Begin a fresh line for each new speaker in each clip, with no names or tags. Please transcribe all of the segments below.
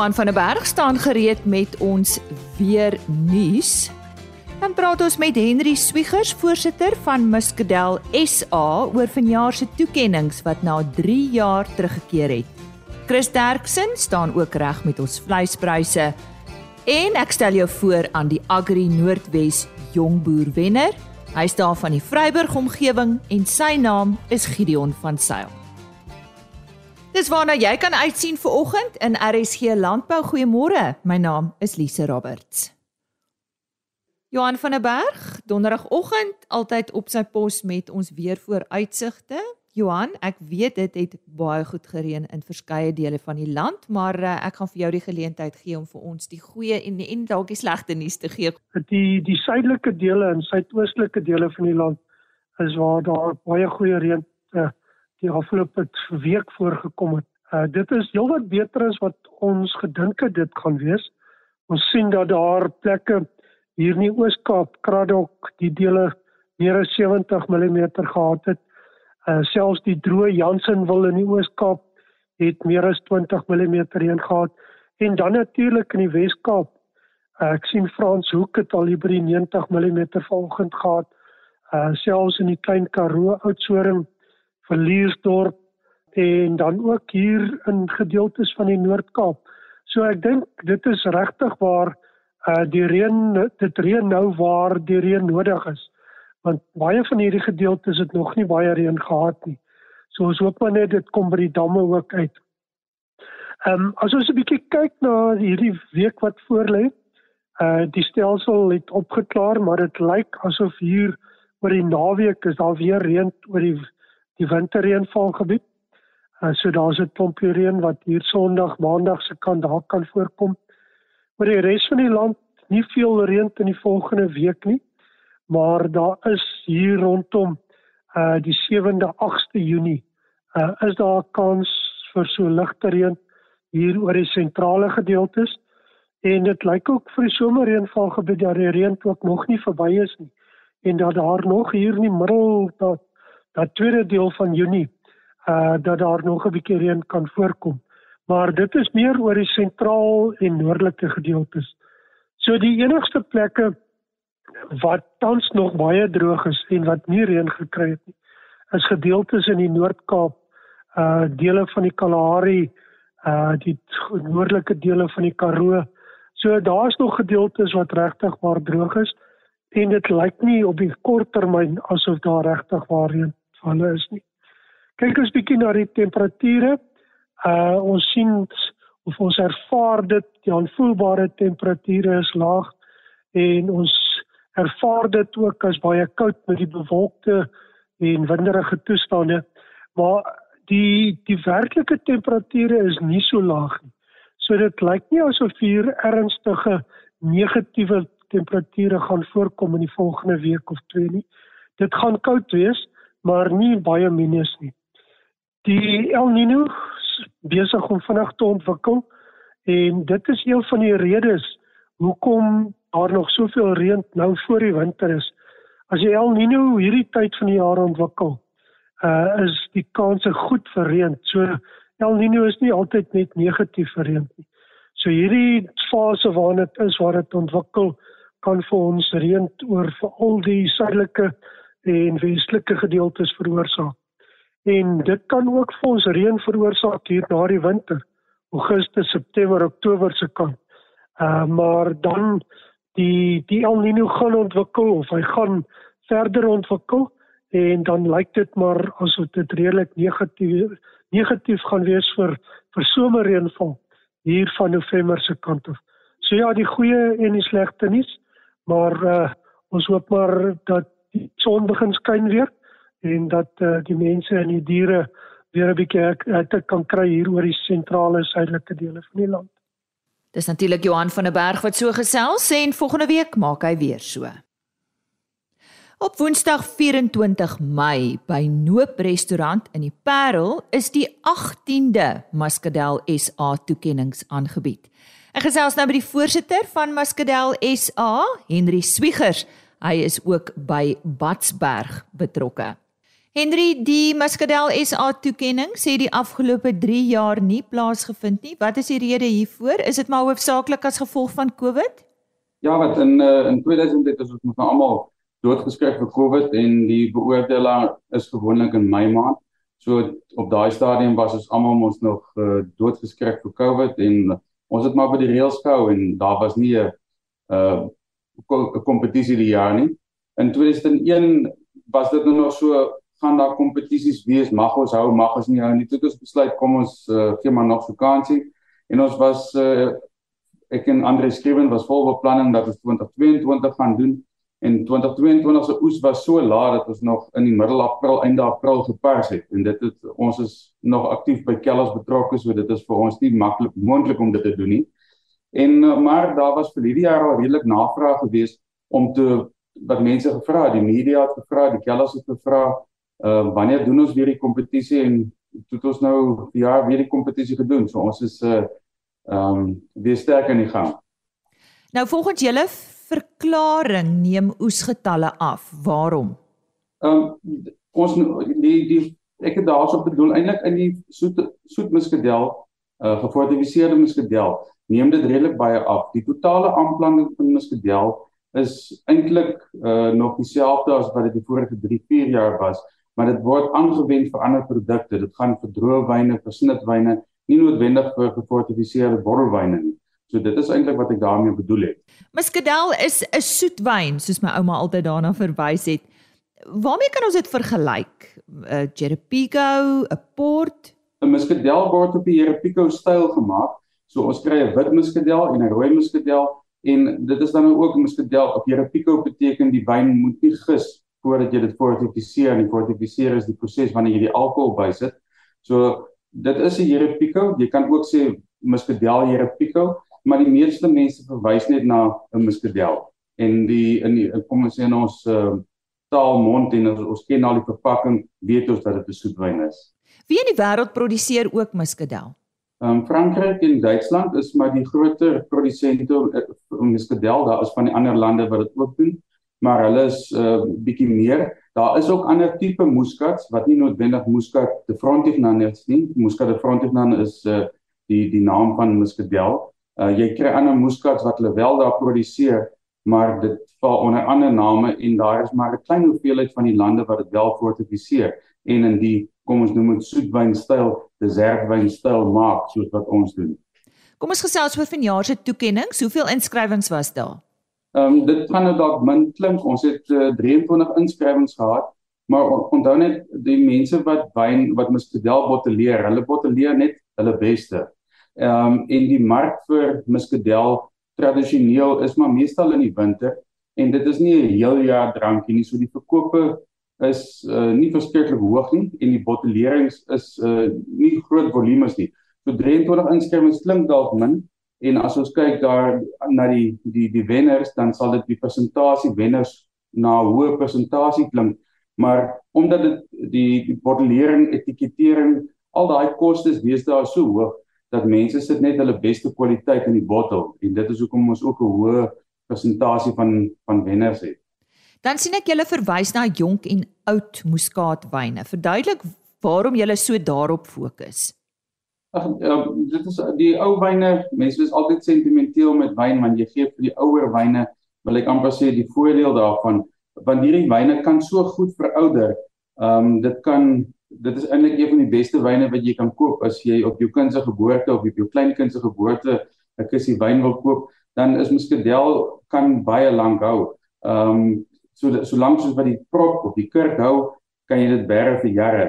Johan van der Berg staan gereed met ons weer nuus. Dan praat ons met Henry Swiegers, voorsitter van Muscadel SA oor vanjaar se toekenninge wat na 3 jaar teruggekeer het. Chris Derksen staan ook reg met ons vleispryse. En ek stel jou voor aan die Agri Noordwes Jongboer wenner. Hy staan van die Vryburg omgewing en sy naam is Gideon van Sail. Dis waarna jy kan uitsien vir oggend in RSG Landbou. Goeiemôre. My naam is Lise Roberts. Johan van der Berg, donderdagoggend altyd op sy pos met ons weer vooruitsigte. Johan, ek weet dit het baie goed gereën in verskeie dele van die land, maar uh, ek gaan vir jou die geleentheid gee om vir ons die goeie en en dalk die slegte nuus te gee.
Die die suidelike dele en suidoostelike dele van die land is waar daar baie goeie reën die afgelope week voorgekom het. Uh, dit is heelwat beter as wat ons gedink het dit gaan wees. Ons sien dat daar plekke hier in die Oos-Kaap, Kraddock, die dele meer as 70 mm gehad het. Uh selfs die droë Jansenwil in die Oos-Kaap het meer as 20 mm reën gehad en dan natuurlik in die Wes-Kaap. Uh, ek sien Frans Hoek het al hier by die 90 mm vanoggend gehad. Uh selfs in die Klein Karoo, Oudtshoorn Verliersdorp en dan ook hier in gedeeltes van die Noord-Kaap. So ek dink dit is regtig waar uh die reën dit reën nou waar die reën nodig is. Want baie van hierdie gedeeltes het nog nie baie reën gehad nie. So ons hoop maar net dit kom by die damme ook uit. Ehm um, as ons 'n bietjie kyk na hierdie week wat voorlê, uh die stelsel het opgeklaar, maar dit lyk asof hier oor die naweek is daar weer reën oor die die winterreënvalgebied. Uh, so daar's 'n klompie reën wat hier Sondag, Maandag se kant daar kan voorkom. Oor die res van die land nie veel reën in die volgende week nie, maar daar is hier rondom uh die 7de, 8de Junie uh is daar 'n kans vir so ligte reën hier oor die sentrale gedeeltes en dit lyk ook vir die somerreënvalgebied dat die reën ook nog nie verby is nie en dat daar nog hier in die middel tot dat tweede deel van Junie uh dat daar nog 'n bietjie reën kan voorkom. Maar dit is meer oor die sentraal en noordelike gedeeltes. So die enigste plekke wat tans nog baie droog is en wat nie reën gekry het nie, is gedeeltes in die Noord-Kaap, uh dele van die Kalahari, uh die noordelike dele van die Karoo. So daar's nog gedeeltes wat regtig maar droog is en dit lyk nie op die kort termyn asof daar regtig waar reën valle is nie. Kyk ons bietjie na die temperature. Uh ons sien of ons ervaar dit die aanvoelbare temperature is laag en ons ervaar dit ook as baie koud met die bewolkte en winderige toestande. Maar die die werklike temperature is nie so laag nie. So dit lyk nie asof hier ernstige negatiewe temperature gaan voorkom in die volgende week of twee nie. Dit gaan koud wees, maar nie baie minus nie. Die El Niño besig om vinnig te ontwikkel en dit is een van die redes hoekom daar nog soveel reën nou voor die winter is. As jy El Niño hierdie tyd van die jaar ontwikkel, uh is die kanse goed vir reën. So El Niño is nie altyd net negatief vir reën nie. So hierdie fase waarin dit is waar dit ontwikkel kan vir ons reën oor veral die suidelike en westelike gedeeltes veroorsaak. En dit kan ook vir ons reën veroorsaak hier na die winter, Augustus, September, Oktober se kant. Uh maar dan die die El Niño gaan ontwikkel of hy gaan verder ontwikkel en dan lyk dit maar asof dit redelik negatief negatief gaan wees vir vir somerreënval hier van November se kant af. So ja, die goeie en die slegte nuus, maar uh ons hoop maar dat die son begin skyn weer en dat uh, die mense en die diere weer 'n bietjie hitte kan kry hier oor die sentrale suidelike dele van die land.
Dis natuurlik Johan van der Berg wat so gesels en volgende week maak hy weer so. Op Woensdag 24 Mei by Noop restaurant in die Parel is die 18de Muscadel SA toekenninge aangebied. Ek gesels nou met die voorsitter van Muscadel SA, Henry Swiegers. Hy is ook by Batsberg betrokke. Henry, die Muscadel SA toekenning sê die afgelope 3 jaar nie plaasgevind nie. Wat is die rede hiervoor? Is dit maar hoofsaaklik as gevolg van COVID?
Ja, wat in uh, in 2000 het ons ons nou almal doodgeskryf vir COVID en die beoordelaar is gewoonlik in Mei maand. So op daai stadium was ons almal mos nog uh, doodgeskryf vir COVID en ons het maar by die reëls gehou en daar was nie 'n uh 'n kompetisie die jaar nie. In 2001 was dit nou nog so gaan daar kompetisies wees, mag ons hou, mag ons nie hou nie. Toe het ons besluit kom ons uh, gee maar nog vakansie en ons was uh, ek en Andre Skreven was vol beplanning dat ons 2022 gaan doen en 2022 se oes was so laag dat ons nog in die middel April einde April gepers het en dit het ons is nog aktief by Kellers betrokke so dit is vir ons nie maklik moontlik om dit te doen nie. En uh, maar daar was vir hierdie jaar al redelik navraag gewees om te wat mense gevra het, die media het gevra, die Kellers het gevra, uh, wanneer doen ons weer die kompetisie en het ons nou ja weer die kompetisie gedoen. So ons is uh, ehm um, weer sterk in die gang.
Nou volgens julle verklaring neem oesgetalle af. Waarom?
Ehm um, ons die die ek het daarso bedoel eintlik in die soet soet muskadel uh gefortifiseerde muskadel neem dit redelik baie af. Die totale aanplanting van muskadel is eintlik uh nog dieselfde as wat dit die vorige 3 4 jaar was maar dit word aangewend vir ander produkte. Dit gaan vir droë wyne, vir snitwyne, nie noodwendig vir gefortifiseerde bottelwyne nie. So dit is eintlik wat ek daarmee bedoel het.
Muscadel is 'n soetwyn, soos my ouma altyd daarna verwys het. Waarmee kan ons dit vergelyk? 'n Jerepigo, 'n port?
'n Muscadel word op die Jerepigo styl gemaak. So ons kry 'n wit muscadel en 'n rooi muscadel en dit is dan ook 'n muscadel op Jerepigo beteken die wyn moet nie gis voordat jy dit fortifiseer en fortifiseer is die proses wanneer jy die alkohol bysit. So dit is 'n Jerepico, jy kan ook sê Muscadel Jerepico, maar die meeste mense verwys net na 'n Muscadel. En die in die kom ons sê in ons uh, taalmond en ons ken al die verpakking, weet ons dat dit 'n soetwyn is.
Wie in die wêreld produseer ook Muscadel?
Ehm um, Frankryk en Duitsland is maar die groter produsente uh, Muscadel, daar is van die ander lande wat dit ook doen maar hulle is 'n uh, bietjie meer. Daar is ook ander tipe muskats wat nie noodwendig muscat de Frontignan is nie. Muscat de Frontignan is uh, die die naam van muscadel. Uh, jy kry ander muskats wat hulle wel daar produseer, maar dit val onder ander name en daar is maar 'n klein hoeveelheid van die lande wat dit wel fortifiseer en in die kom ons noem dit soetwynstyl, desertwynstyl maak soos wat ons doen.
Kom ons gesels oor vanjaar se toekenninge. Hoeveel inskrywings was daar?
Ehm um, dit gaan nou dalk min klink. Ons het uh, 23 inskrywings gehad, maar onthou net die mense wat wyn wat Muscadel botteleer, hulle botteleer net hulle beste. Ehm um, en die mark vir Muscadel tradisioneel is maar meestal in die winter en dit is nie 'n heel jaar drankie nie, so die verkope is uh, nie verskriklik hoog nie en die bottelerings is uh, nie groot volumes nie. So 23 inskrywings klink dalk min, En as ons kyk daar na die die die wenners, dan sal dit die persentasie wenners na 'n hoë persentasie klink. Maar omdat dit die die bottelering, etikettering, al daai kostes deesdae so hoog dat mense sit net hulle beste kwaliteit in die bottel en dit is hoekom ons ook 'n hoë persentasie van van wenners het.
Dan sien ek julle verwys na jonk en oud muskaatwyne. Verduidelik waarom julle so daarop fokus.
Ag ja, dit is die ou wyne. Mense is altyd sentimenteel met wyn want jy gee vir die ouer wyne, wil ek amper sê die voordeel daarvan want hierdie wyne kan so goed verouder. Ehm um, dit kan dit is eintlik een van die beste wyne wat jy kan koop as jy op jou kind se geboorte of op jou kleinkind se geboorte 'n kussie wyn wil koop, dan is Muscadel kan baie lank hou. Ehm um, so solank soos wat die prop of die kurk hou, kan jy dit bære vir jare.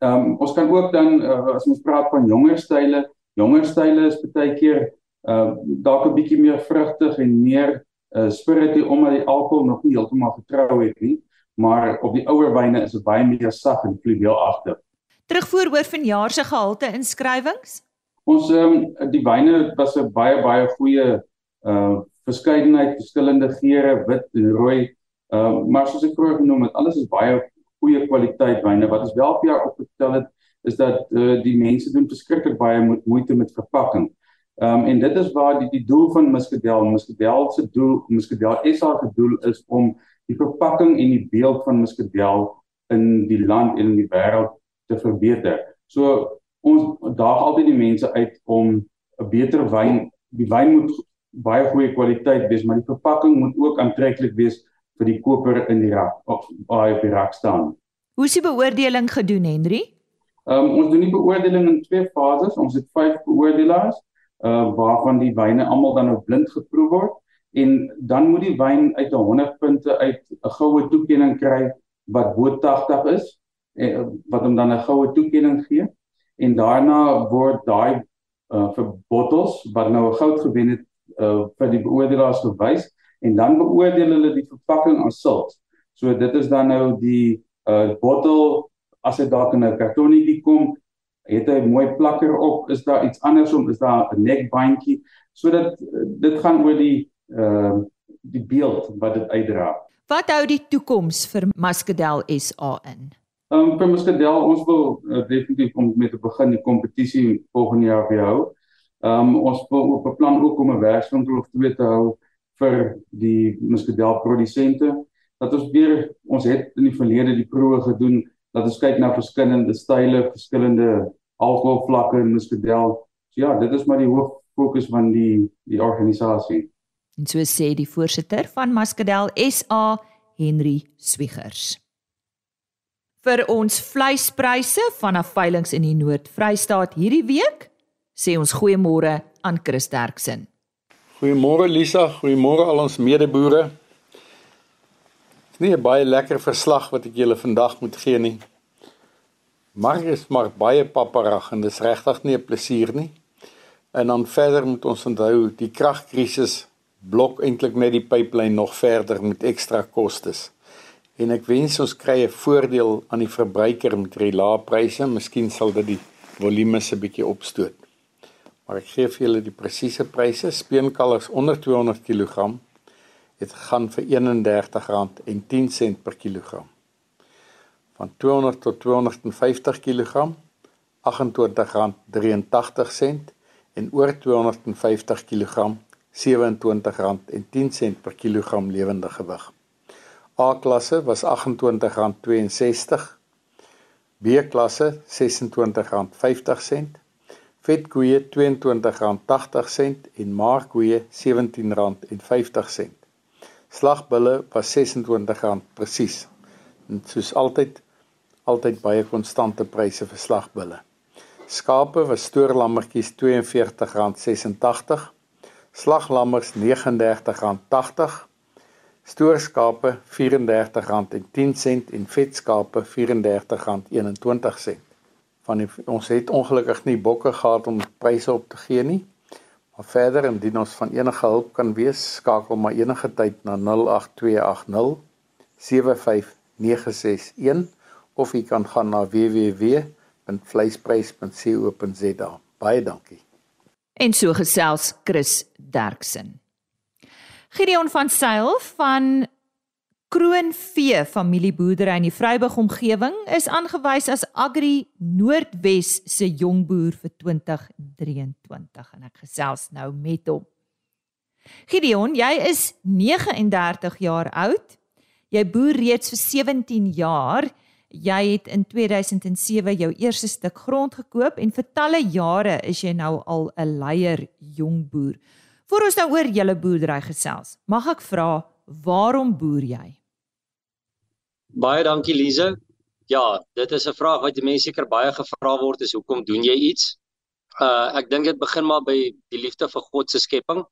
Ehm um, ons kan ook dan uh, as ons praat van jonger style, jonger style is baie keer uh dalk 'n bietjie meer vrugtig en meer uh spiritie omdat die alkohol nog nie heeltemal getrou het nie, maar op die ouer wyne is dit baie meer sag en fluweelagtig.
Terugvoer oor vanjaar se gehalte inskrywings?
Ons ehm um, die wyne was 'n baie baie goeie uh verskeidenheid verskillende geure, wit en rooi. Ehm uh, maar soos ek vroeër genoem het, alles is baie goeie kwaliteit wyne wat ons wel vir jou opgetel het is dat uh, die mense doen verskriklik baie mo moeite met verpakking. Ehm um, en dit is waar die die doel van Muscadel, Muscadel se doel, Muscadel SA se doel is om die verpakking en die beeld van Muscadel in die land en in die wêreld te verbeter. So ons daag altyd die mense uit om 'n beter wyn, die wyn moet baie goeie kwaliteit wees, maar die verpakking moet ook aantreklik wees vir die koper in die rak of baie op die rak staan.
Hoe is die beoordeling gedoen, Henry?
Ehm um, ons doen die beoordeling in twee fases. Ons het 5 beoordelaars uh waarvan die wyne almal dan nou blind geproe word en dan moet die wyn uit 100 punte uit 'n goue toekenning kry wat bo 80 is en wat hom dan 'n goue toekenning gee en daarna word daai uh vir bottels wat nou 'n goud gewen het uh vir die beoordelaars gewys en dan beoordeel hulle die verpakking as sulks. So dit is dan nou die uh bottel as dit dalk in 'n kartonnetjie kom, het hy mooi plakker op, is daar iets andersom, is daar 'n nekbandjie sodat dit gaan oor die ehm uh, die beeld wat dit uitdra.
Wat hou die toekoms vir Muscadel SA in?
Ehm um, vir Muscadel ons wil uh, definitief om met te begin die kompetisie volgende jaar weer hou. Ehm um, ons wil op 'n plan ook om 'n werkswinkel of twee te hou vir die Muscadel produsente. Dat ons weer ons het in die verlede die proe gedoen dat ons kyk na verskillende style, verskillende alkoholvlakke in Muscadel. So ja, dit is maar die hoof fokus van die die organisasie.
En so sê die voorsitter van Muscadel SA, Henry Swiggers. Vir ons vleispryse vanaf veilinge in die Noord-Vrystaat hierdie week, sê ons goeiemôre aan Chris Derksen.
Goeiemôre Lisa, goeiemôre al ons medeboere nie 'n baie lekker verslag wat ek julle vandag moet gee nie. Maar is maar baie paparag en dis regtig nie 'n plesier nie. En dan verder moet ons onthou die kragkrisis blok eintlik net die pyplyn nog verder met ekstra kostes. En ek wens ons kry 'n voordeel aan die verbruiker met die lae pryse, miskien sal dit die volume se bietjie opstoot. Maar ek gee vir julle die presiese pryse, speenkalvers onder 200 kg het gegaan vir R31.10 per kilogram. Van 200 tot 250 kg R28.83 en oor 250 kg R27.10 per kilogram lewende gewig. A-klasse was R28.62, B-klasse R26.50, vetkoeie R22.80 en maarkoeie R17.50. Slagbulle was R26 presies. En soos altyd altyd baie konstante pryse vir slagbulle. Skape was stoorlammetjies R42.86, slaglammers R39.80, stoorskape R34.10 en vetskape R34.21. Van die, ons het ongelukkig nie bokke gehad om pryse op te gee nie. Maar verder indien ons van enige hulp kan wees, skakel maar enige tyd na 08280 75961 of jy kan gaan na www.vleisprys.co.za. Baie dankie.
En so gesels Chris Derksen. Gideon van Sail van Kroonvee familieboerdery in die Vryburg omgewing is aangewys as Agri Noordwes se jongboer vir 2023 en ek gesels nou met hom. Gideon, jy is 39 jaar oud. Jy boer reeds vir 17 jaar. Jy het in 2007 jou eerste stuk grond gekoop en vir talle jare is jy nou al 'n leier jongboer. Voor ons nou oor julle boerdery gesels, mag ek vra waarom boer jy?
Baie dankie Lize. Ja, dit is 'n vraag wat die mense seker baie gevra word is hoekom doen jy iets? Uh ek dink dit begin maar by die liefde vir God se skepping.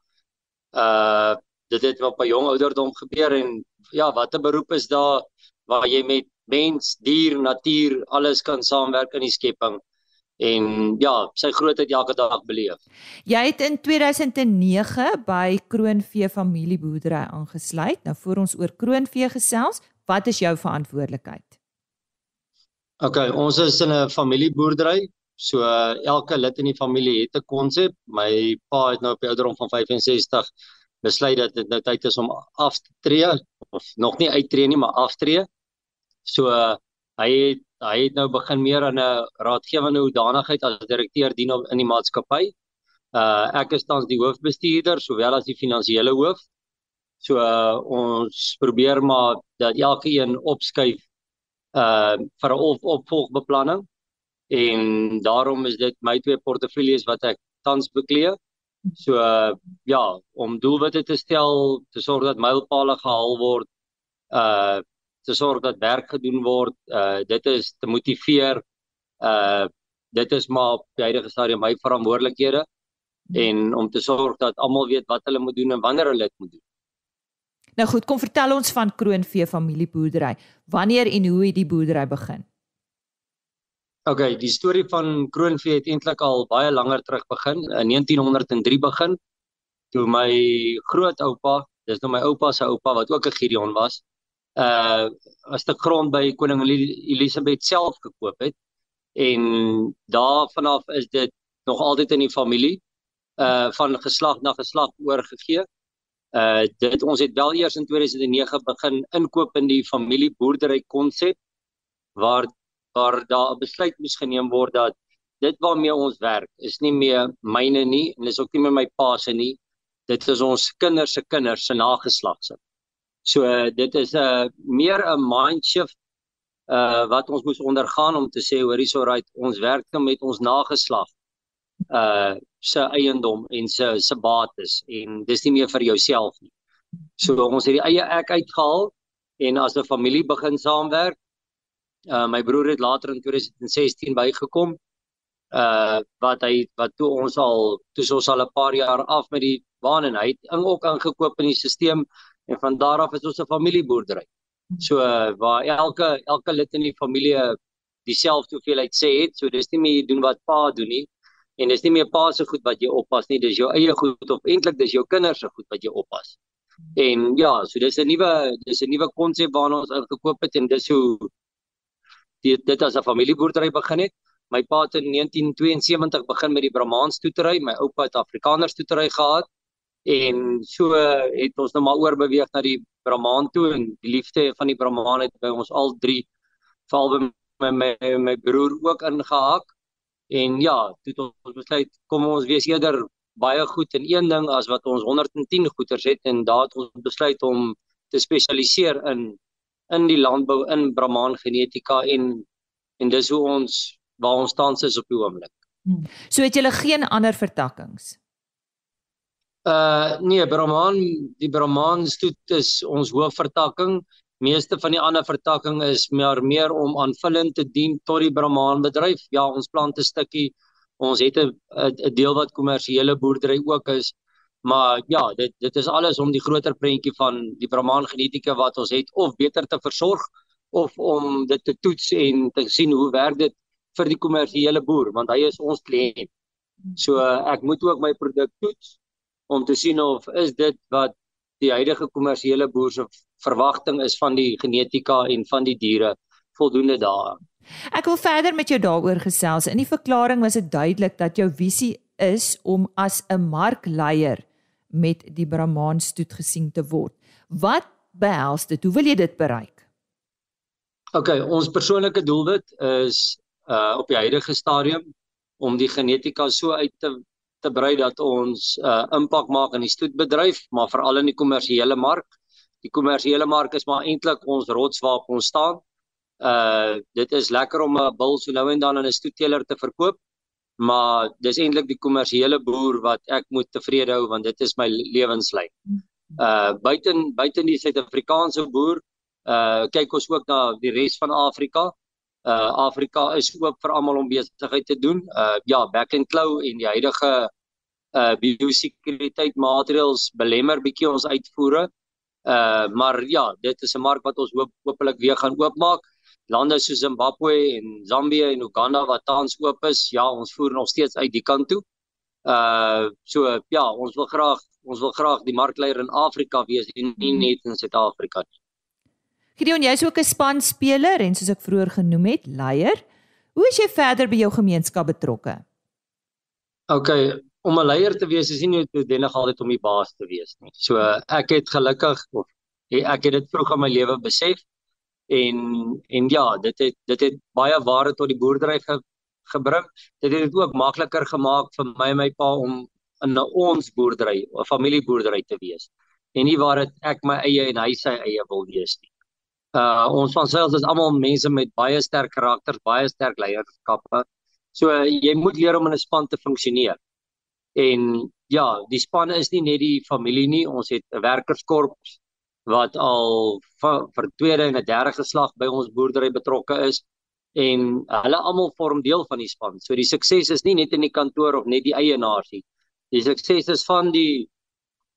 Uh dit het op 'n jong ouderdom gebeur en ja, watter beroep is daar waar jy met mens, dier, natuur, alles kan saamwerk in die skepping en ja, sy grootheid elke dag beleef.
Jy het in 2009 by Kroonvee familieboerdery aangesluit. Nou voor ons oor Kroonvee gesels, Wat is jou verantwoordelikheid?
OK, ons is in 'n familieboerdery. So uh, elke lid in die familie het 'n konsep. My pa het nou op die ouderdom van 65 besluit dat dit nou tyd is om af te tree of nog nie uittreë nie, maar aftree. So uh, hy het hy het nou begin meer aan 'n raadgewende hoedanigheid as direkteur dien in die maatskappy. Uh ek is tans die hoofbestuurder sowel as die finansiële hoof. So uh, ons probeer maar dat elke een opskuif uh vir 'n op, opvolgbeplanning en daarom is dit my twee portefeuilles wat ek tans bekleë. So uh, ja, om doelwitte te stel, te sorg dat mylpale gehaal word, uh te sorg dat werk gedoen word, uh dit is te motiveer. Uh dit is maar op die huidige stadium my verantwoordelikhede en om te sorg dat almal weet wat hulle moet doen en wanneer hulle dit moet doen.
Nou goed, kom vertel ons van Kroonvee familieboerdery. Wanneer en hoe het die boerdery begin?
OK, die storie van Kroonvee het eintlik al baie langer terug begin, in 1903 begin, toe my grootoupa, dis nou my oupa se oupa wat ook 'n Gideon was, uh 'n stuk grond by koning Elisabeth self gekoop het. En daarvanaf is dit nog altyd in die familie uh van geslag na geslag oorgegee. Uh dit ons het wel eers in 2009 begin inkoop in die familie boerdery konsep waar waar daar 'n besluit moes geneem word dat dit waarmee ons werk is nie meer myne nie en is ook nie meer my pa se nie. Dit is ons kinders se kinders se nageslag se. So uh, dit is 'n uh, meer 'n mind shift uh wat ons moes ondergaan om te sê hoor hierso right ons werk nou met ons nageslag uh se eiendom en se se bates en dis nie meer vir jouself nie. So ons het die eie ek uitgehaal en as 'n familie begin saamwerk. Uh my broer het later in 2016 bygekom. Uh wat hy wat toe ons al toe ons al 'n paar jaar af met die baan en hy het ing ook aangekoop in die stelsel en van daar af is ons 'n familieboerdery. So uh, waar elke elke lid in die familie dieselfde hoeveelheid sê het. So dis nie meer doen wat pa doen nie en dis nie meer pa se goed wat jy oppas nie, dis jou eie goed of eintlik dis jou kinders se goed wat jy oppas. En ja, so dis 'n nuwe dis 'n nuwe konsep waarna ons ingekoop het en dis hoe dit dit as 'n familieboerdery begin het. My pa het in 1972 begin met die Brahman stoetery, my oupa het Afrikaner stoetery gehad en so het ons nou maar oorbeweeg na die Brahman toe en die liefde van die Brahman het by ons al drie veral my my my broer ook ingehaak En ja, toe ons besluit kom ons wees eerder baie goed in een ding as wat ons 110 goeters het en daar het ons besluit om te spesialiseer in in die landbou in Brahman genetika en en dis hoe ons waar ons tans is op die oomblik.
Hmm. So het julle geen ander vertakkings.
Uh nee, Brahman, die Brahman stoet is ons hoofvertakking meeste van die ander vertakking is meer meer om aanvullend te dien tot die Brahman bedryf. Ja, ons plant 'n stukkie. Ons het 'n 'n deel wat kommersiële boerdery ook is. Maar ja, dit dit is alles om die groter prentjie van die Brahman genetika wat ons het of beter te versorg of om dit te toets en te sien hoe werk dit vir die kommersiële boer want hy is ons kliënt. So ek moet ook my produk toets om te sien of is dit wat die huidige kommersiële boer se verwagting is van die genetika en van die diere voldoende daar.
Ek wil verder met jou daaroor gesels. In die verklaring was dit duidelik dat jou visie is om as 'n markleier met die Brahman stoet gesien te word. Wat behels dit? Hoe wil jy dit bereik?
OK, ons persoonlike doelwit is uh op die huidige stadium om die genetika so uit te te brei dat ons uh impak maak in die stoetbedryf, maar veral in die kommersiële mark die kommersiële mark is maar eintlik ons rots waarop ons staan. Uh dit is lekker om 'n bil so nou en dan in 'n stoeteler te verkoop, maar dis eintlik die kommersiële boer wat ek moet tevrede hou want dit is my lewenslyn. Uh buiten buiten die Suid-Afrikaanse boer, uh kyk ons ook na die res van Afrika. Uh Afrika is oop vir almal om besigheid te doen. Uh ja, back and claw en die huidige uh biosekuriteit maatreëls belemmer bietjie ons uitvoere. Uh maar ja, dit is 'n mark wat ons hoop hopelik weer gaan oopmaak. Lande soos Zimbabwe en Zambië en Uganda wat tans oop is, ja, ons voer nog steeds uit die kant toe. Uh so ja, ons wil graag ons wil graag die markleier in Afrika wees en nie mhm. net in Suid-Afrika nie.
Gideon, jy's ook 'n spanspeler en soos ek vroeër genoem het, leier. Hoe is jy verder by jou gemeenskap betrokke?
OK, om 'n leier te wees is nie noodwendig altyd om die baas te wees nie. So ek het gelukkig of ek het dit vroeg in my lewe besef en en ja, dit het dit het baie waarde tot die boerdery ge, gebring. Dit het dit ook makliker gemaak vir my en my pa om in 'n ons boerdery, 'n familieboerdery te wees. En nie waar dit ek my eie en hy sy eie wil wees nie. Uh ons van selfs is almal mense met baie sterk karakters, baie sterk leierskappe. So jy moet leer om in 'n span te funksioneer. En ja, die span is nie net die familie nie, ons het 'n werkerskorps wat al vir tweede en 'n derde geslag by ons boerdery betrokke is en hulle almal vorm deel van die span. So die sukses is nie net in die kantoor of net die eienaars nie. Die sukses is van die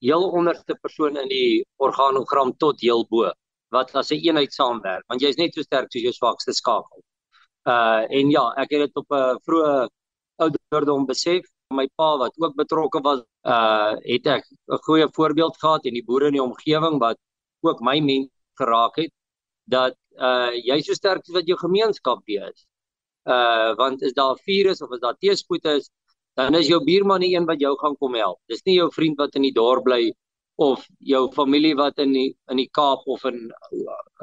heel onderste persoon in die organogram tot heel bo wat as 'n een eenheid saamwerk want jy's net so sterk soos jou swakste skakel. Uh en ja, ek het dit op 'n vroeë ouderdom besef. My pa wat ook betrokke was, uh het ek 'n goeie voorbeeld gehad en die boere in die omgewing wat ook my mens geraak het dat uh jy so sterk as wat jou gemeenskap wees. Uh want is daar virus of is daar teespoed is, dan is jou buurman die een wat jou gaan kom help. Dis nie jou vriend wat in die dorp bly of jou familie wat in die in die Kaap of in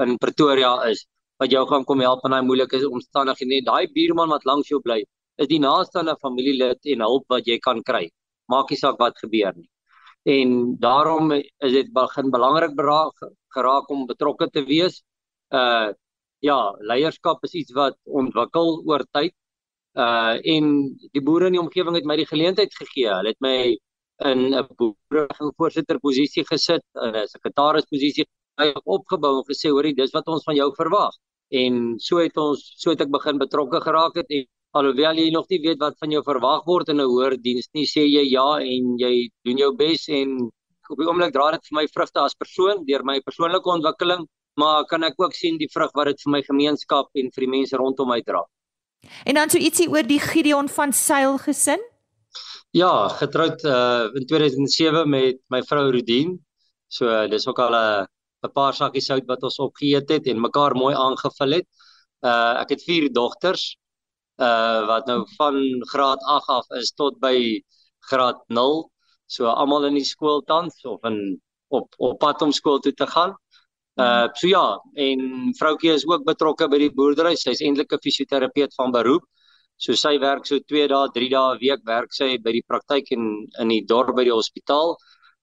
in Pretoria is wat jou gaan kom help in daai moeilike omstandighede. Daai buurman wat langs jou bly, is die naaste aan 'n familielid en hulp wat jy kan kry. Maak nie saak wat gebeur nie. En daarom is dit begin belangrik geraak om betrokke te wees uh ja, leierskap is iets wat ontwikkel oor tyd. Uh en die boere in die omgewing het my die geleentheid gegee. Hulle het my in 'n boerevoorsitter posisie gesit, in 'n sekretaris posisie opgebou en gesê, "Hoerie, dis wat ons van jou verwag." En so het ons so het ek begin betrokke geraak het en alhoewel jy nog nie weet wat van jou verwag word in 'n hoër diens nie, sê jy ja en jy doen jou bes en op die oomblik dra dit vir my vrugte as persoon deur my persoonlike ontwikkeling maar kan ek ook sien die vrug wat dit vir my gemeenskap en vir die mense rondom my dra.
En dan so ietsie oor die Gideon van Sail gesin?
Ja, getroud uh in 2007 met my vrou Rudien. So uh, dis ook al 'n uh, 'n paar sakkies sout wat ons opgeëet het en mekaar mooi aangevul het. Uh ek het vier dogters uh wat nou van graad 8 af is tot by graad 0. So almal in die skool tans of in op op pad om skool toe te gaan. Uh so ja, en vroutjie is ook betrokke by die boerdery. Sy's eintlik 'n fisioterapeut van beroep. So sy werk so 2 dae, 3 dae 'n week werk sy by die praktyk en in die dorp by die hospitaal.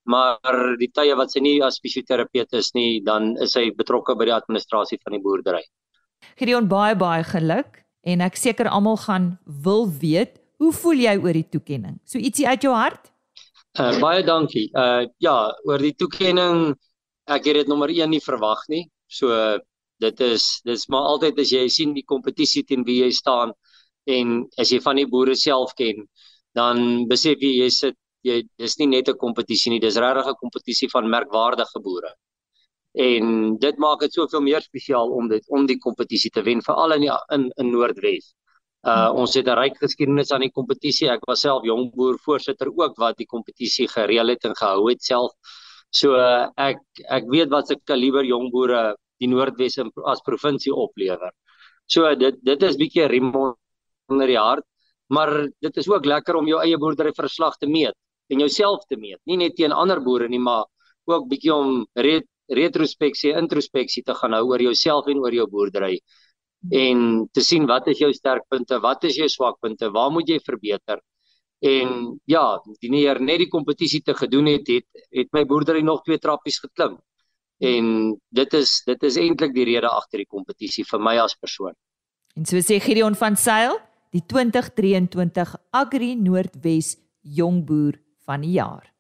Maar die tye wat sy nie as fisioterapeut is nie, dan is sy betrokke by die administrasie van die boerdery.
Gideon baie baie geluk en ek seker almal gaan wil weet, hoe voel jy oor die toekenning? So ietsie uit jou hart?
Uh baie dankie. Uh ja, oor die toekenning ek het dit nommer 1 nie verwag nie. So dit is dis maar altyd as jy sien die kompetisie teen wie jy staan en as jy van die boere self ken, dan besef jy jy sit jy dis nie net 'n kompetisie nie, dis regtig 'n kompetisie van merkwaardige boere. En dit maak dit soveel meer spesiaal om dit om die kompetisie te wen veral in die, in in Noordwes. Uh ons het 'n ryk geskiedenis aan die kompetisie. Ek was self jong boer voorsitter ook wat die kompetisie gereël het en gehou het self. So uh, ek ek weet wat se kaliber jong boere die Noordwes as provinsie oplewer. So dit dit is bietjie riem onder die hart, maar dit is ook lekker om jou eie boerdery verslag te meet en jouself te meet. Nie net teen ander boere nie, maar ook bietjie om ret, retrospeksie, introspeksie te gaan hou oor jouself en oor jou boerdery en te sien wat is jou sterkpunte, wat is jou swakpunte, waar moet jy verbeter? En ja, die neer net die kompetisie te gedoen het, het het my boerdery nog twee trappies geklim. En dit is dit is eintlik die rede agter die kompetisie vir my as persoon.
En so sê Gideon van Sail, die 2023 Agri Noordwes Jongboer van die jaar.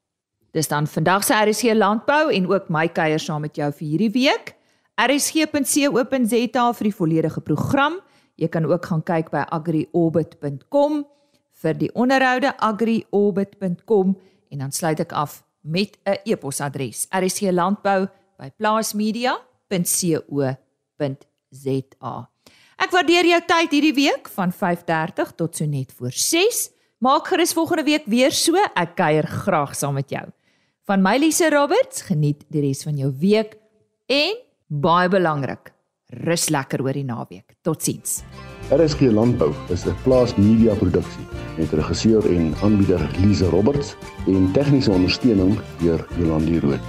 Dis dan vandag se RSC landbou en ook my kuier saam met jou vir hierdie week. rsg.co.za vir die volledige program. Jy kan ook gaan kyk by agriorbit.com vir die onderhoude agriorbit.com en dan sluit ek af met 'n e-posadres rsclandbou@plaasmedia.co.za. Ek waardeer jou tyd hierdie week van 5:30 tot so net voor 6. Maak gerus volgende week weer so. Ek kuier graag saam met jou. Van my Lise Roberts, geniet die res van jou week en baie belangrik, rus lekker oor die naweek. Totsiens.
RSG Landbou is 'n plaas media produksie met regisseur en aanbieder Lize Roberts en tegniese ondersteuning deur Jolande Rooi.